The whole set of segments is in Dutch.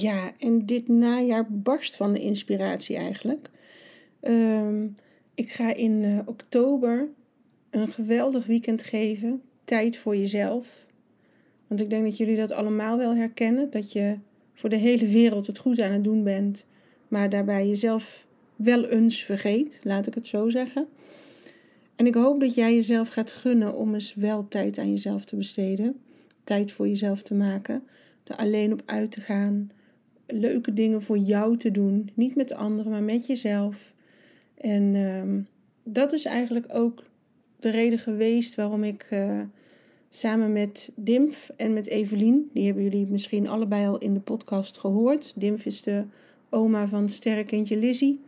Ja, en dit najaar barst van de inspiratie eigenlijk. Ehm, ik ga in uh, oktober een geweldig weekend geven. Tijd voor jezelf. Want ik denk dat jullie dat allemaal wel herkennen. Dat je voor de hele wereld het goed aan het doen bent. Maar daarbij jezelf wel eens vergeet. Laat ik het zo zeggen. En ik hoop dat jij jezelf gaat gunnen om eens wel tijd aan jezelf te besteden. Tijd voor jezelf te maken. Er alleen op uit te gaan leuke dingen voor jou te doen. Niet met de anderen, maar met jezelf. En ehm, dat is eigenlijk ook de reden geweest waarom ik uh, samen met Dimf en met Evelien, die hebben jullie misschien allebei al in de podcast gehoord. Dimf is de oma van sterrenkindje Lizzie.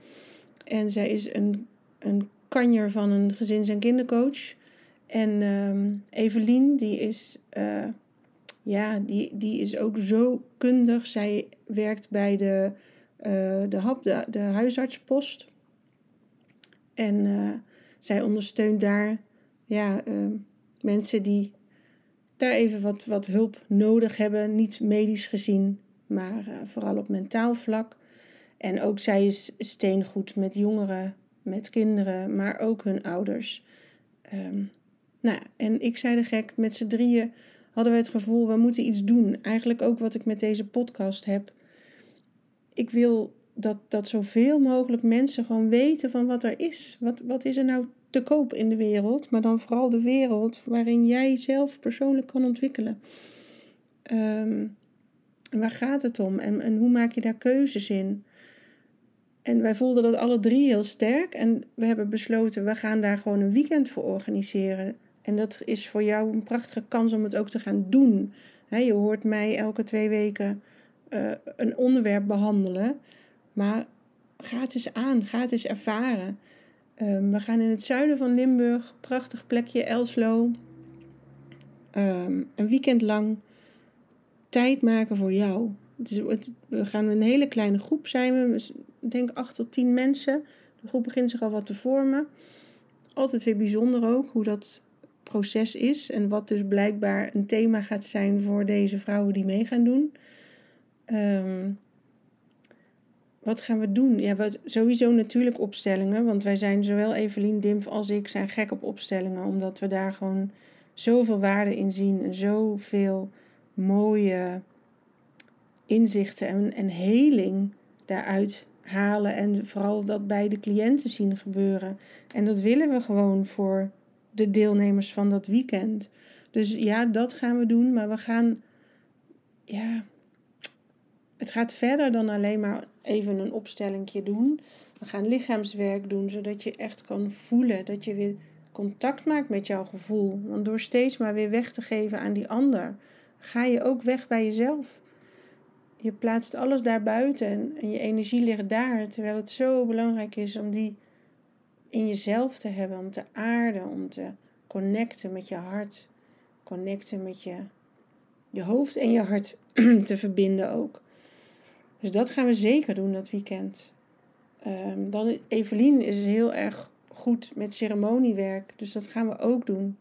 En zij is een, een kanjer van een gezins- en kindercoach. En um, Evelien, die is uh, ja, die, die is ook zo kundig. Zij werkt bij de, uh, de HAP, de, de huisartspost. En uh, zij ondersteunt daar ja, uh, mensen die daar even wat, wat hulp nodig hebben. Niet medisch gezien, maar vooral op mentaal vlak. En ook zij is steengoed met jongeren, met kinderen, maar ook hun ouders. Um, nou, en ik zei de gek, met z'n drieën hadden we het gevoel, we moeten iets doen. Eigenlijk ook wat ik met deze podcast heb. Ik wil dat, dat zoveel mogelijk mensen gewoon weten van wat er is. Wat, wat is er nou te koop in de wereld? Maar dan vooral de wereld waarin jij zelf persoonlijk kan ontwikkelen. Um, waar gaat het om? En, en hoe maak je daar keuzes in? En wij voelden dat alle drie heel sterk. En we hebben besloten, we gaan daar gewoon een weekend voor organiseren. En dat is voor jou een prachtige kans om het ook te gaan doen. je hoort mij elke twee weken uh, een onderwerp behandelen. Maar ga het eens aan, ga het eens ervaren. Um, we gaan in het zuiden van Limburg, prachtig plekje Elslo. Um, een weekend lang tijd maken voor jou. We gaan een hele kleine groep zijn. We denk acht tot tien mensen. De groep begint zich al wat te vormen. Altijd weer bijzonder ook hoe dat proces is en wat dus blijkbaar een thema gaat zijn voor deze vrouwen die mee gaan doen. Um, wat gaan we doen? Ja, wat, sowieso natuurlijk opstellingen, want wij zijn zowel Evelien Dimf als ik zijn gek op opstellingen, omdat we daar gewoon zoveel waarde in zien en zoveel mooie inzichten en, en heling daaruit halen en vooral dat bij de cliënten zien gebeuren. En dat willen we gewoon voor de deelnemers van dat weekend. Dus ja, dat gaan we doen, maar we gaan, ja, het gaat verder dan alleen maar even een opstellingje doen. We gaan lichaamswerk doen, zodat je echt kan voelen, dat je weer contact maakt met jouw gevoel. Want door steeds maar weer weg te geven aan die ander, ga je ook weg bij jezelf. Je plaatst alles daarbuiten en, je energie ligt daar, terwijl het zo belangrijk is om die in jezelf te hebben, om te aarden, om te connecten met je hart, connecten met je, je hoofd en je hart te verbinden ook. Dus dat gaan we zeker doen dat weekend. Um, dan Evelien is heel erg goed met ceremoniewerk, dus dat gaan we ook doen.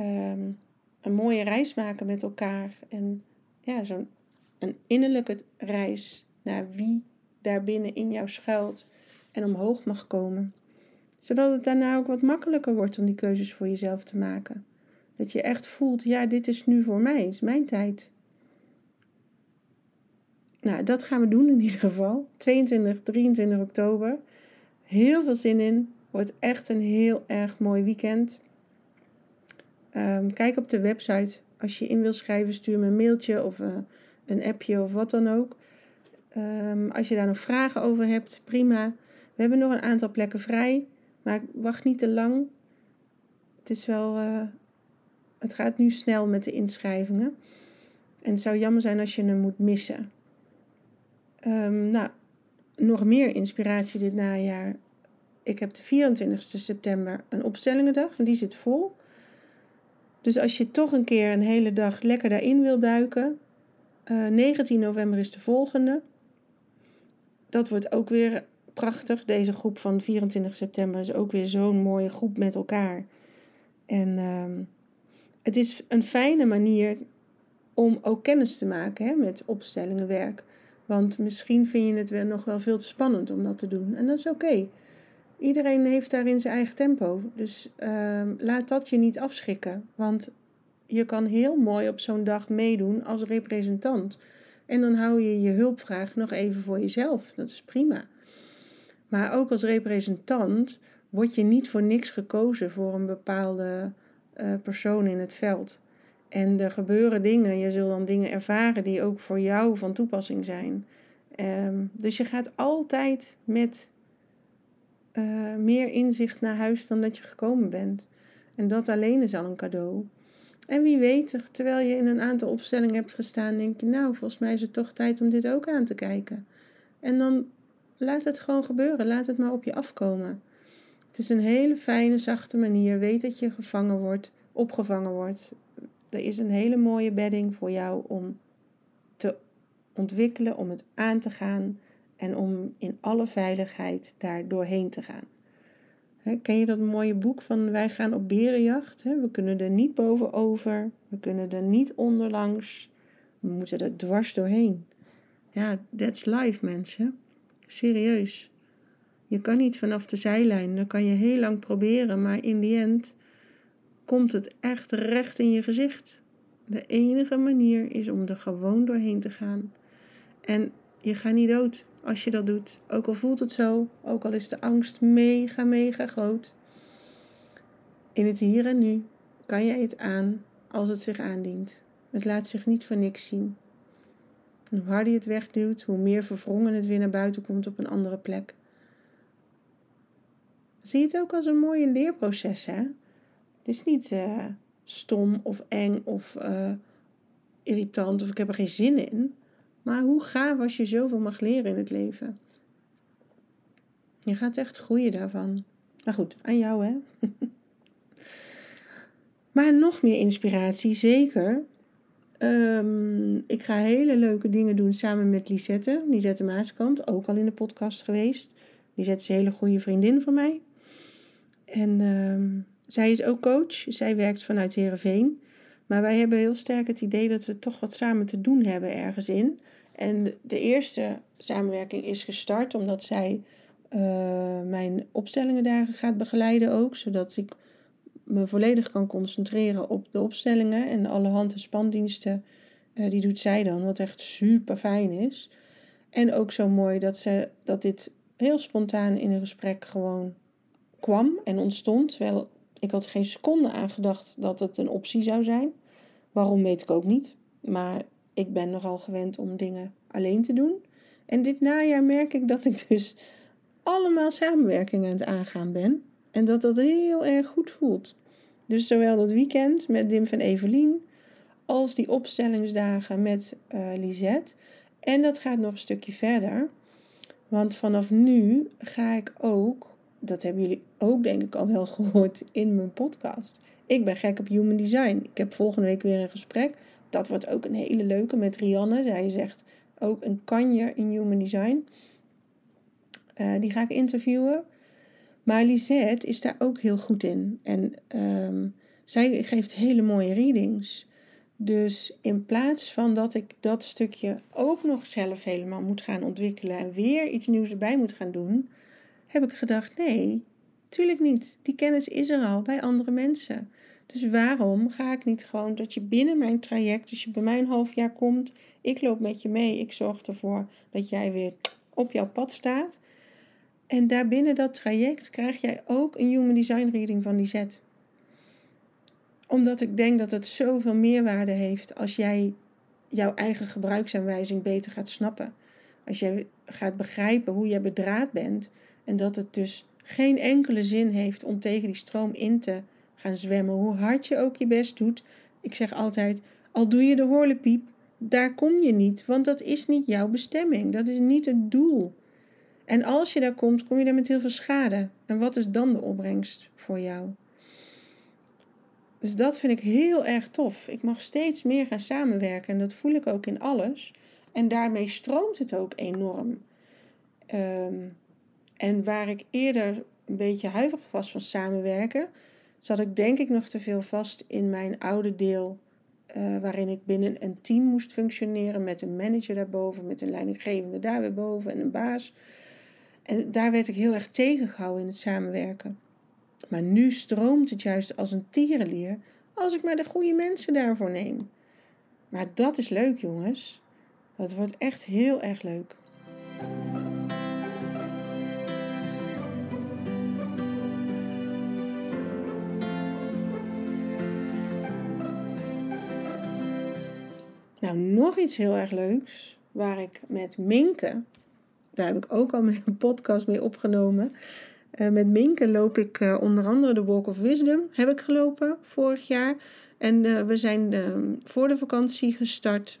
Um, een mooie reis maken met elkaar en ja, zo'n een innerlijke reis naar wie daar binnen in jou schuilt en omhoog mag komen. Zodat het daarna ook wat makkelijker wordt om die keuzes voor jezelf te maken. Dat je echt voelt, ja, dit is nu voor mij, is mijn tijd. Nou, dat gaan we doen in ieder geval. 22, 23 oktober. Heel veel zin in. Wordt echt een heel erg mooi weekend. Ehm, kijk op de website. Als je in wil schrijven, stuur me een mailtje of uh, een appje of wat dan ook. Um, als je daar nog vragen over hebt, prima. We hebben nog een aantal plekken vrij, maar wacht niet te lang. Het is wel. Uh, het gaat nu snel met de inschrijvingen. En het zou jammer zijn als je hem moet missen. Um, nou, nog meer inspiratie dit najaar. Ik heb de 24 september een opstellingendag en die zit vol. Dus als je toch een keer een hele dag lekker daarin wil duiken, uh, eh, 19 november is de volgende. Dat wordt ook weer prachtig. Deze groep van 24 september is ook weer zo'n mooie groep met elkaar. En uh, het is een fijne manier om ook kennis te maken hè, met opstellingenwerk. Want misschien vind je het wel nog wel veel te spannend om dat te doen. En dat is oké. Iedereen heeft daarin zijn eigen tempo. Dus uh, laat dat je niet afschrikken. Want je kan heel mooi op zo'n dag meedoen als representant. En dan hou je je hulpvraag nog even voor jezelf. Dat is prima. Maar ook als representant word je niet voor niks gekozen voor een bepaalde uh, persoon in het veld. En er gebeuren dingen, je zult dan dingen ervaren die ook voor jou van toepassing zijn. Um, dus je gaat altijd met uh, meer inzicht naar huis dan dat je gekomen bent. En dat alleen is al een cadeau. En wie weet, terwijl je in een aantal opstellingen hebt gestaan, denk je, nou, volgens mij is het toch tijd om dit ook aan te kijken. En dan laat het gewoon gebeuren, laat het maar op je afkomen. Het is een hele fijne, zachte manier. Weet dat je gevangen wordt, opgevangen wordt. Er is een hele mooie bedding voor jou om te ontwikkelen, om het aan te gaan en om in alle veiligheid daar doorheen te gaan. ken je dat mooie boek van Wij gaan op berenjacht? we kunnen er niet bovenover, we kunnen er niet onderlangs, we moeten er dwars doorheen. Ja, that's life, mensen. Serieus. Je kan niet vanaf de zijlijn, dan kan je heel lang proberen, maar in die end komt het echt recht in je gezicht. De enige manier is om er gewoon doorheen te gaan. En je gaat niet dood als je dat doet. Ook al voelt het zo, ook al is de angst mega, mega groot. In het hier en nu kan jij het aan als het zich aandient. Het laat zich niet voor niks zien. En hoe harder je het wegduwt, hoe meer verwrongen het weer naar buiten komt op een andere plek. Zie het ook als een mooie leerproces, hè? Het is niet uh, stom of eng of uh, irritant of ik heb er geen zin in. Maar hoe gaaf als je zoveel mag leren in het leven. Je gaat echt groeien daarvan. Maar goed, aan jou hè. maar nog meer inspiratie, zeker. Um, ik ga hele leuke dingen doen samen met Lisette. Lisette Maaskant, ook al in de podcast geweest. Lisette is een hele goede vriendin van mij. En um, zij is ook coach. Zij werkt vanuit Heerenveen. Maar wij hebben heel sterk het idee dat we toch wat samen te doen hebben ergens in. En de eerste samenwerking is gestart omdat zij uh, mijn opstellingen daar gaat begeleiden ook. Zodat ik me volledig kan concentreren op de opstellingen. En alle hand- en spandiensten, uh, die doet zij dan. Wat echt super fijn is. En ook zo mooi dat, ze, dat dit heel spontaan in een gesprek gewoon kwam en ontstond. Terwijl ik had geen seconde aan gedacht dat het een optie zou zijn. Waarom weet ik ook niet. Maar ik ben nogal gewend om dingen alleen te doen. En dit najaar merk ik dat ik dus allemaal samenwerking aan het aangaan ben. En dat dat heel erg goed voelt. Dus zowel dat weekend met Dim van Evelien als die opstellingsdagen met uh, Lisette. En dat gaat nog een stukje verder. Want vanaf nu ga ik ook, dat hebben jullie ook denk ik al wel gehoord in mijn podcast. Ik ben gek op human design. Ik heb volgende week weer een gesprek dat wordt ook een hele leuke met Rianne. Zij zegt ook een kanjer in Human Design. Uh, die ga ik interviewen. Maar Lisette is daar ook heel goed in. En um, zij geeft hele mooie readings. Dus in plaats van dat ik dat stukje ook nog zelf helemaal moet gaan ontwikkelen en weer iets nieuws erbij moet gaan doen, heb ik gedacht: nee, Tuurlijk niet. Die kennis is er al bij andere mensen. Dus waarom ga ik niet gewoon dat je binnen mijn traject, als je bij mij een half jaar komt, ik loop met je mee, ik zorg ervoor dat jij weer op jouw pad staat. En daarbinnen dat traject krijg jij ook een Human Design Reading van die zet. Omdat ik denk dat het zoveel meerwaarde heeft als jij jouw eigen gebruiksaanwijzing beter gaat snappen. Als jij gaat begrijpen hoe jij bedraad bent en dat het dus geen enkele zin heeft om tegen die stroom in te gaan zwemmen, hoe hard je ook je best doet. Ik zeg altijd, al doe je de horlepiep, daar kom je niet, want dat is niet jouw bestemming. Dat is niet het doel. En als je daar komt, kom je daar met heel veel schade. En wat is dan de opbrengst voor jou? Dus dat vind ik heel erg tof. Ik mag steeds meer gaan samenwerken en dat voel ik ook in alles. En daarmee stroomt het ook enorm. Ehm, en waar ik eerder een beetje huiverig was van samenwerken, zat ik denk ik nog te veel vast in mijn oude deel. Uh, waarin ik binnen een team moest functioneren met een manager daarboven, met een leidinggevende daar weer boven en een baas. En daar werd ik heel erg tegengehouden in het samenwerken. Maar nu stroomt het juist als een tierenlier als ik maar de goede mensen daarvoor neem. Maar dat is leuk, jongens. Dat wordt echt heel erg leuk. Nou, nog iets heel erg leuks waar ik met Minke, daar heb ik ook al een podcast mee opgenomen. Uh, met Minke loop ik uh, onder andere de Walk of Wisdom, heb ik gelopen vorig jaar. En uh, we zijn voor de vakantie gestart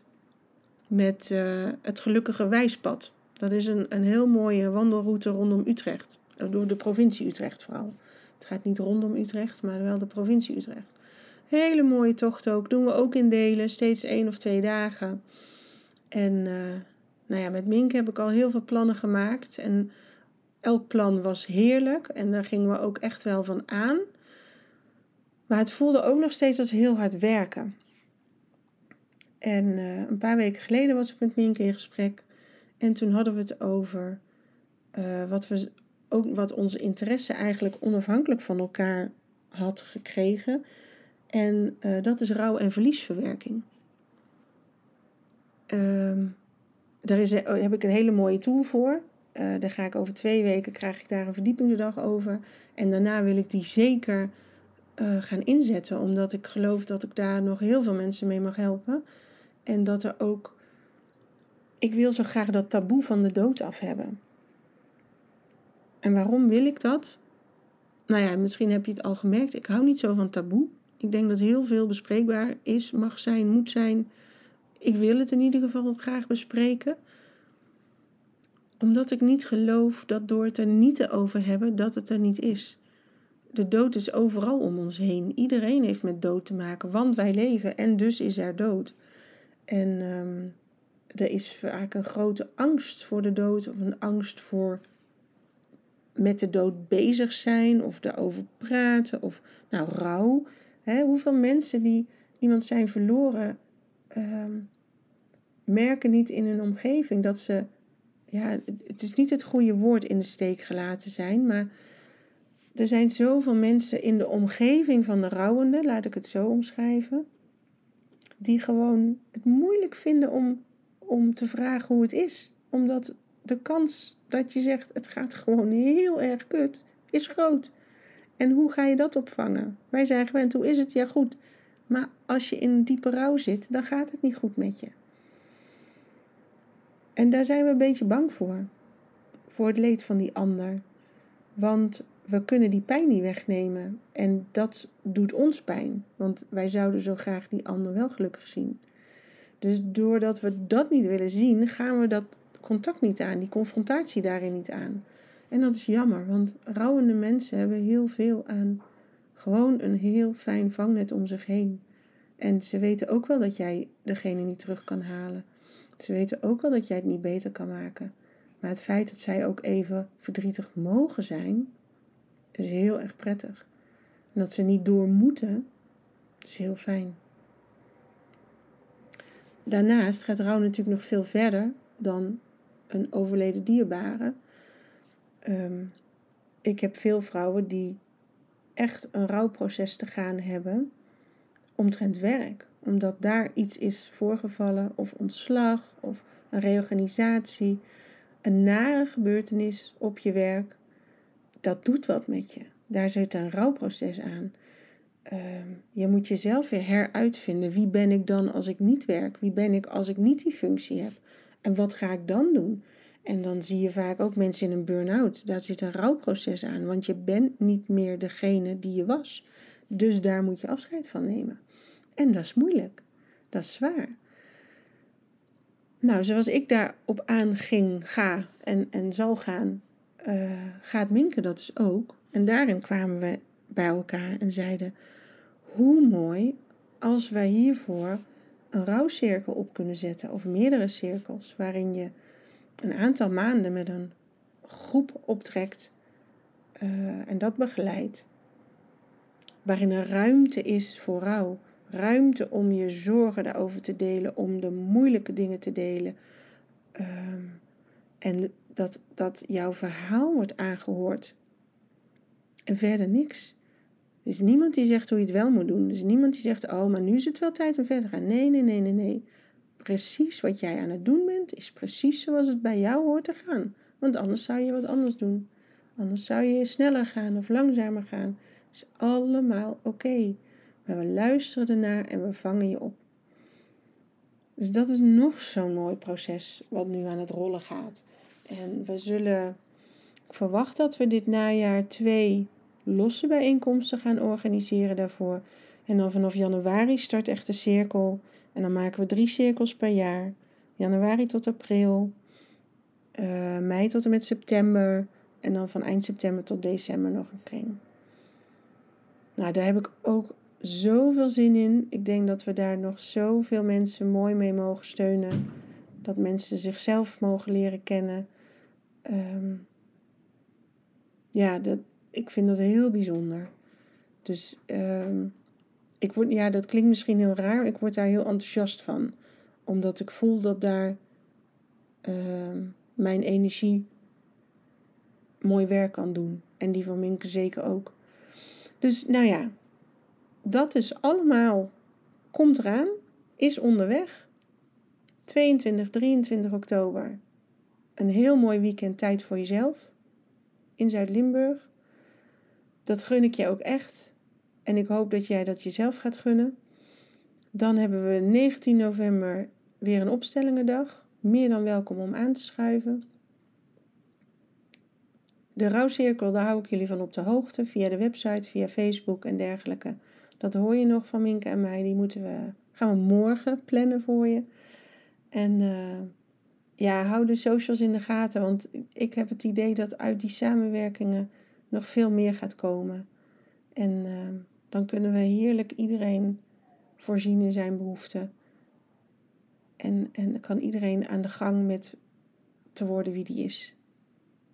met het Gelukkige Wijspad. Dat is een, een heel mooie wandelroute rondom Utrecht. Door de provincie Utrecht vooral. Het gaat niet rondom Utrecht, maar wel de provincie Utrecht. Hele mooie tocht ook. Doen we ook in delen, steeds één of twee dagen. En nou ja, met Mink heb ik al heel veel plannen gemaakt. En elk plan was heerlijk. En daar gingen we ook echt wel van aan. Maar het voelde ook nog steeds als heel hard werken. En uh, een paar weken geleden was ik met Mink in gesprek. En toen hadden we het over uh, wat, we, ook, wat onze interesse eigenlijk onafhankelijk van elkaar had gekregen. En uh, dat is rouw- en verliesverwerking. Uh, daar is, oh, heb ik een hele mooie tool voor. Uh, daar ga ik over twee weken, krijg ik daar een verdiepende dag over. En daarna wil ik die zeker uh, gaan inzetten. Omdat ik geloof dat ik daar nog heel veel mensen mee mag helpen. En dat er ook... Ik wil zo graag dat taboe van de dood af hebben. En waarom wil ik dat? Nou ja, misschien heb je het al gemerkt. Ik hou niet zo van taboe. Ik denk dat heel veel bespreekbaar is, mag zijn, moet zijn. Ik wil het in ieder geval graag bespreken. Omdat ik niet geloof dat door het er niet te over hebben, dat het er niet is. De dood is overal om ons heen. Iedereen heeft met dood te maken, want wij leven en dus is er dood. En um, er is vaak een grote angst voor de dood of een angst voor met de dood bezig zijn of daarover praten of nou rouw. Hoeveel mensen die iemand zijn verloren, um, merken niet in hun omgeving dat ze, ja, het is niet het goede woord in de steek gelaten zijn, maar er zijn zoveel mensen in de omgeving van de rouwende, laat ik het zo omschrijven, die gewoon het moeilijk vinden om, om te vragen hoe het is. Omdat de kans dat je zegt het gaat gewoon heel erg kut, is groot. En hoe ga je dat opvangen? Wij zijn gewend, hoe is het? Ja, goed. Maar als je in een diepe rouw zit, dan gaat het niet goed met je. En daar zijn we een beetje bang voor. Voor het leed van die ander. Want we kunnen die pijn niet wegnemen. En dat doet ons pijn. Want wij zouden zo graag die ander wel gelukkig zien. Dus doordat we dat niet willen zien, gaan we dat contact niet aan, die confrontatie daarin niet aan. En dat is jammer, want rouwende mensen hebben heel veel aan gewoon een heel fijn vangnet om zich heen. En ze weten ook wel dat jij degene niet terug kan halen. Ze weten ook wel dat jij het niet beter kan maken. Maar het feit dat zij ook even verdrietig mogen zijn, is heel erg prettig. En dat ze niet door moeten, is heel fijn. Daarnaast gaat rouw natuurlijk nog veel verder dan een overleden dierbare. Um, ik heb veel vrouwen die echt een rouwproces te gaan hebben omtrent werk. Omdat daar iets is voorgevallen, of ontslag, of een reorganisatie, een nare gebeurtenis op je werk. Dat doet wat met je. Daar zit een rouwproces aan. Ehm, je moet jezelf weer heruitvinden. Wie ben ik dan als ik niet werk? Wie ben ik als ik niet die functie heb? En wat ga ik dan doen? En dan zie je vaak ook mensen in een burn-out. Daar zit een rouwproces aan, want je bent niet meer degene die je was. Dus daar moet je afscheid van nemen. En dat is moeilijk. Dat is zwaar. Nou, zoals ik daarop aanging, ga en, en zal gaan, uh, gaat Minke dat dus ook. En daarin kwamen we bij elkaar en zeiden: hoe mooi als wij hiervoor een rouwcirkel op kunnen zetten, of meerdere cirkels, waarin je een aantal maanden met een groep optrekt uh, en dat begeleidt. Waarin er ruimte is voor rouw. Ruimte om je zorgen daarover te delen, om de moeilijke dingen te delen. Um, en dat, dat jouw verhaal wordt aangehoord. En verder niks. Er is niemand die zegt hoe je het wel moet doen. Er is niemand die zegt, oh, maar nu is het wel tijd om verder te gaan. Nee, nee, nee, nee precies wat jij aan het doen bent, is precies zoals het bij jou hoort te gaan. Want anders zou je wat anders doen. Anders zou je sneller gaan of langzamer gaan. Is allemaal oké. Maar we luisteren ernaar en we vangen je op. Dus dat is nog zo'n mooi proces wat nu aan het rollen gaat. En we zullen, ik verwacht dat we dit najaar twee losse bijeenkomsten gaan organiseren daarvoor. En dan vanaf januari start echt de cirkel en dan maken we drie cirkels per jaar. Januari tot april, uh, mei tot en met september en dan van eind september tot december nog een kring. Nou, daar heb ik ook zoveel zin in. Ik denk dat we daar nog zoveel mensen mooi mee mogen steunen. Dat mensen zichzelf mogen leren kennen. Um, ja, dat, ik vind dat heel bijzonder. Dus um, ik word, ja, dat klinkt misschien heel raar. Ik word daar heel enthousiast van. Omdat ik voel dat daar ehm, mijn energie mooi werk kan doen. En die van Minke zeker ook. Dus nou ja, dat is allemaal, komt eraan, is onderweg. 22, 23 oktober. Een heel mooi weekend tijd voor jezelf in Zuid-Limburg. Dat gun ik je ook echt. En ik hoop dat jij dat jezelf gaat gunnen. Dan hebben we 19 november weer een opstellingendag. Meer dan welkom om aan te schuiven. De rouwcirkel, daar hou ik jullie van op de hoogte. Via de website, via Facebook en dergelijke. Dat hoor je nog van Minke en mij. Die moeten we, gaan we morgen plannen voor je. En uh, ja, hou de socials in de gaten. Want ik heb het idee dat uit die samenwerkingen nog veel meer gaat komen. En uh, dan kunnen we heerlijk iedereen voorzien in zijn behoeften. En, en kan iedereen aan de gang met te worden wie die is.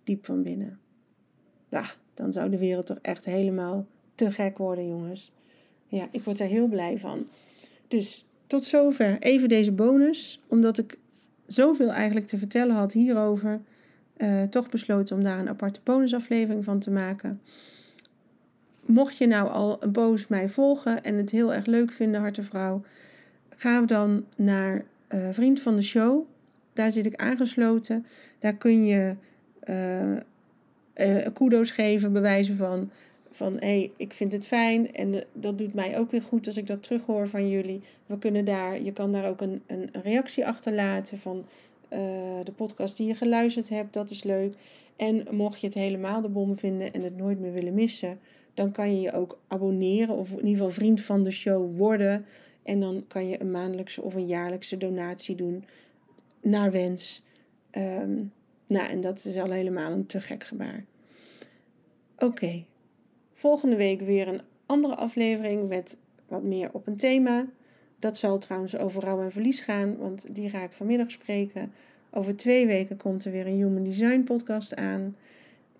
Diep van binnen. Ja, dan zou de wereld toch echt helemaal te gek worden, jongens. Ja, ik word er heel blij van. Dus tot zover even deze bonus. Omdat ik zoveel eigenlijk te vertellen had hierover. Uh, toch besloten om daar een aparte bonusaflevering van te maken mocht je nou al boos mij volgen en het heel erg leuk vinden, hartevrouw, ga dan naar uh, Vriend van de Show. Daar zit ik aangesloten. Daar kun je uh, uh, kudo's geven, bewijzen van, van hé, hey, ik vind het fijn. En dat doet mij ook weer goed als ik dat terughoor van jullie. We kunnen daar, je kan daar ook een, een reactie achterlaten van de podcast die je geluisterd hebt. Dat is leuk. En mocht je het helemaal de bom vinden en het nooit meer willen missen, dan kan je je ook abonneren of in ieder geval vriend van de show worden. En dan kan je een maandelijkse of een jaarlijkse donatie doen naar wens. Ehm, nou, en dat is al helemaal een te gek gebaar. Oké, volgende week weer een andere aflevering met wat meer op een thema. Dat zal trouwens over rouw en verlies gaan, want die ga ik vanmiddag spreken. Over twee weken komt er weer een Human Design podcast aan.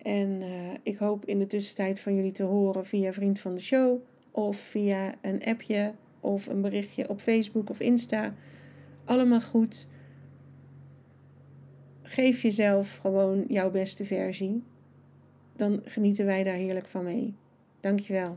En uh, ik hoop in de tussentijd van jullie te horen via Vriend van de Show of via een appje of een berichtje op Facebook of Insta. Allemaal goed. Geef jezelf gewoon jouw beste versie. dan genieten wij daar heerlijk van mee. Dankjewel.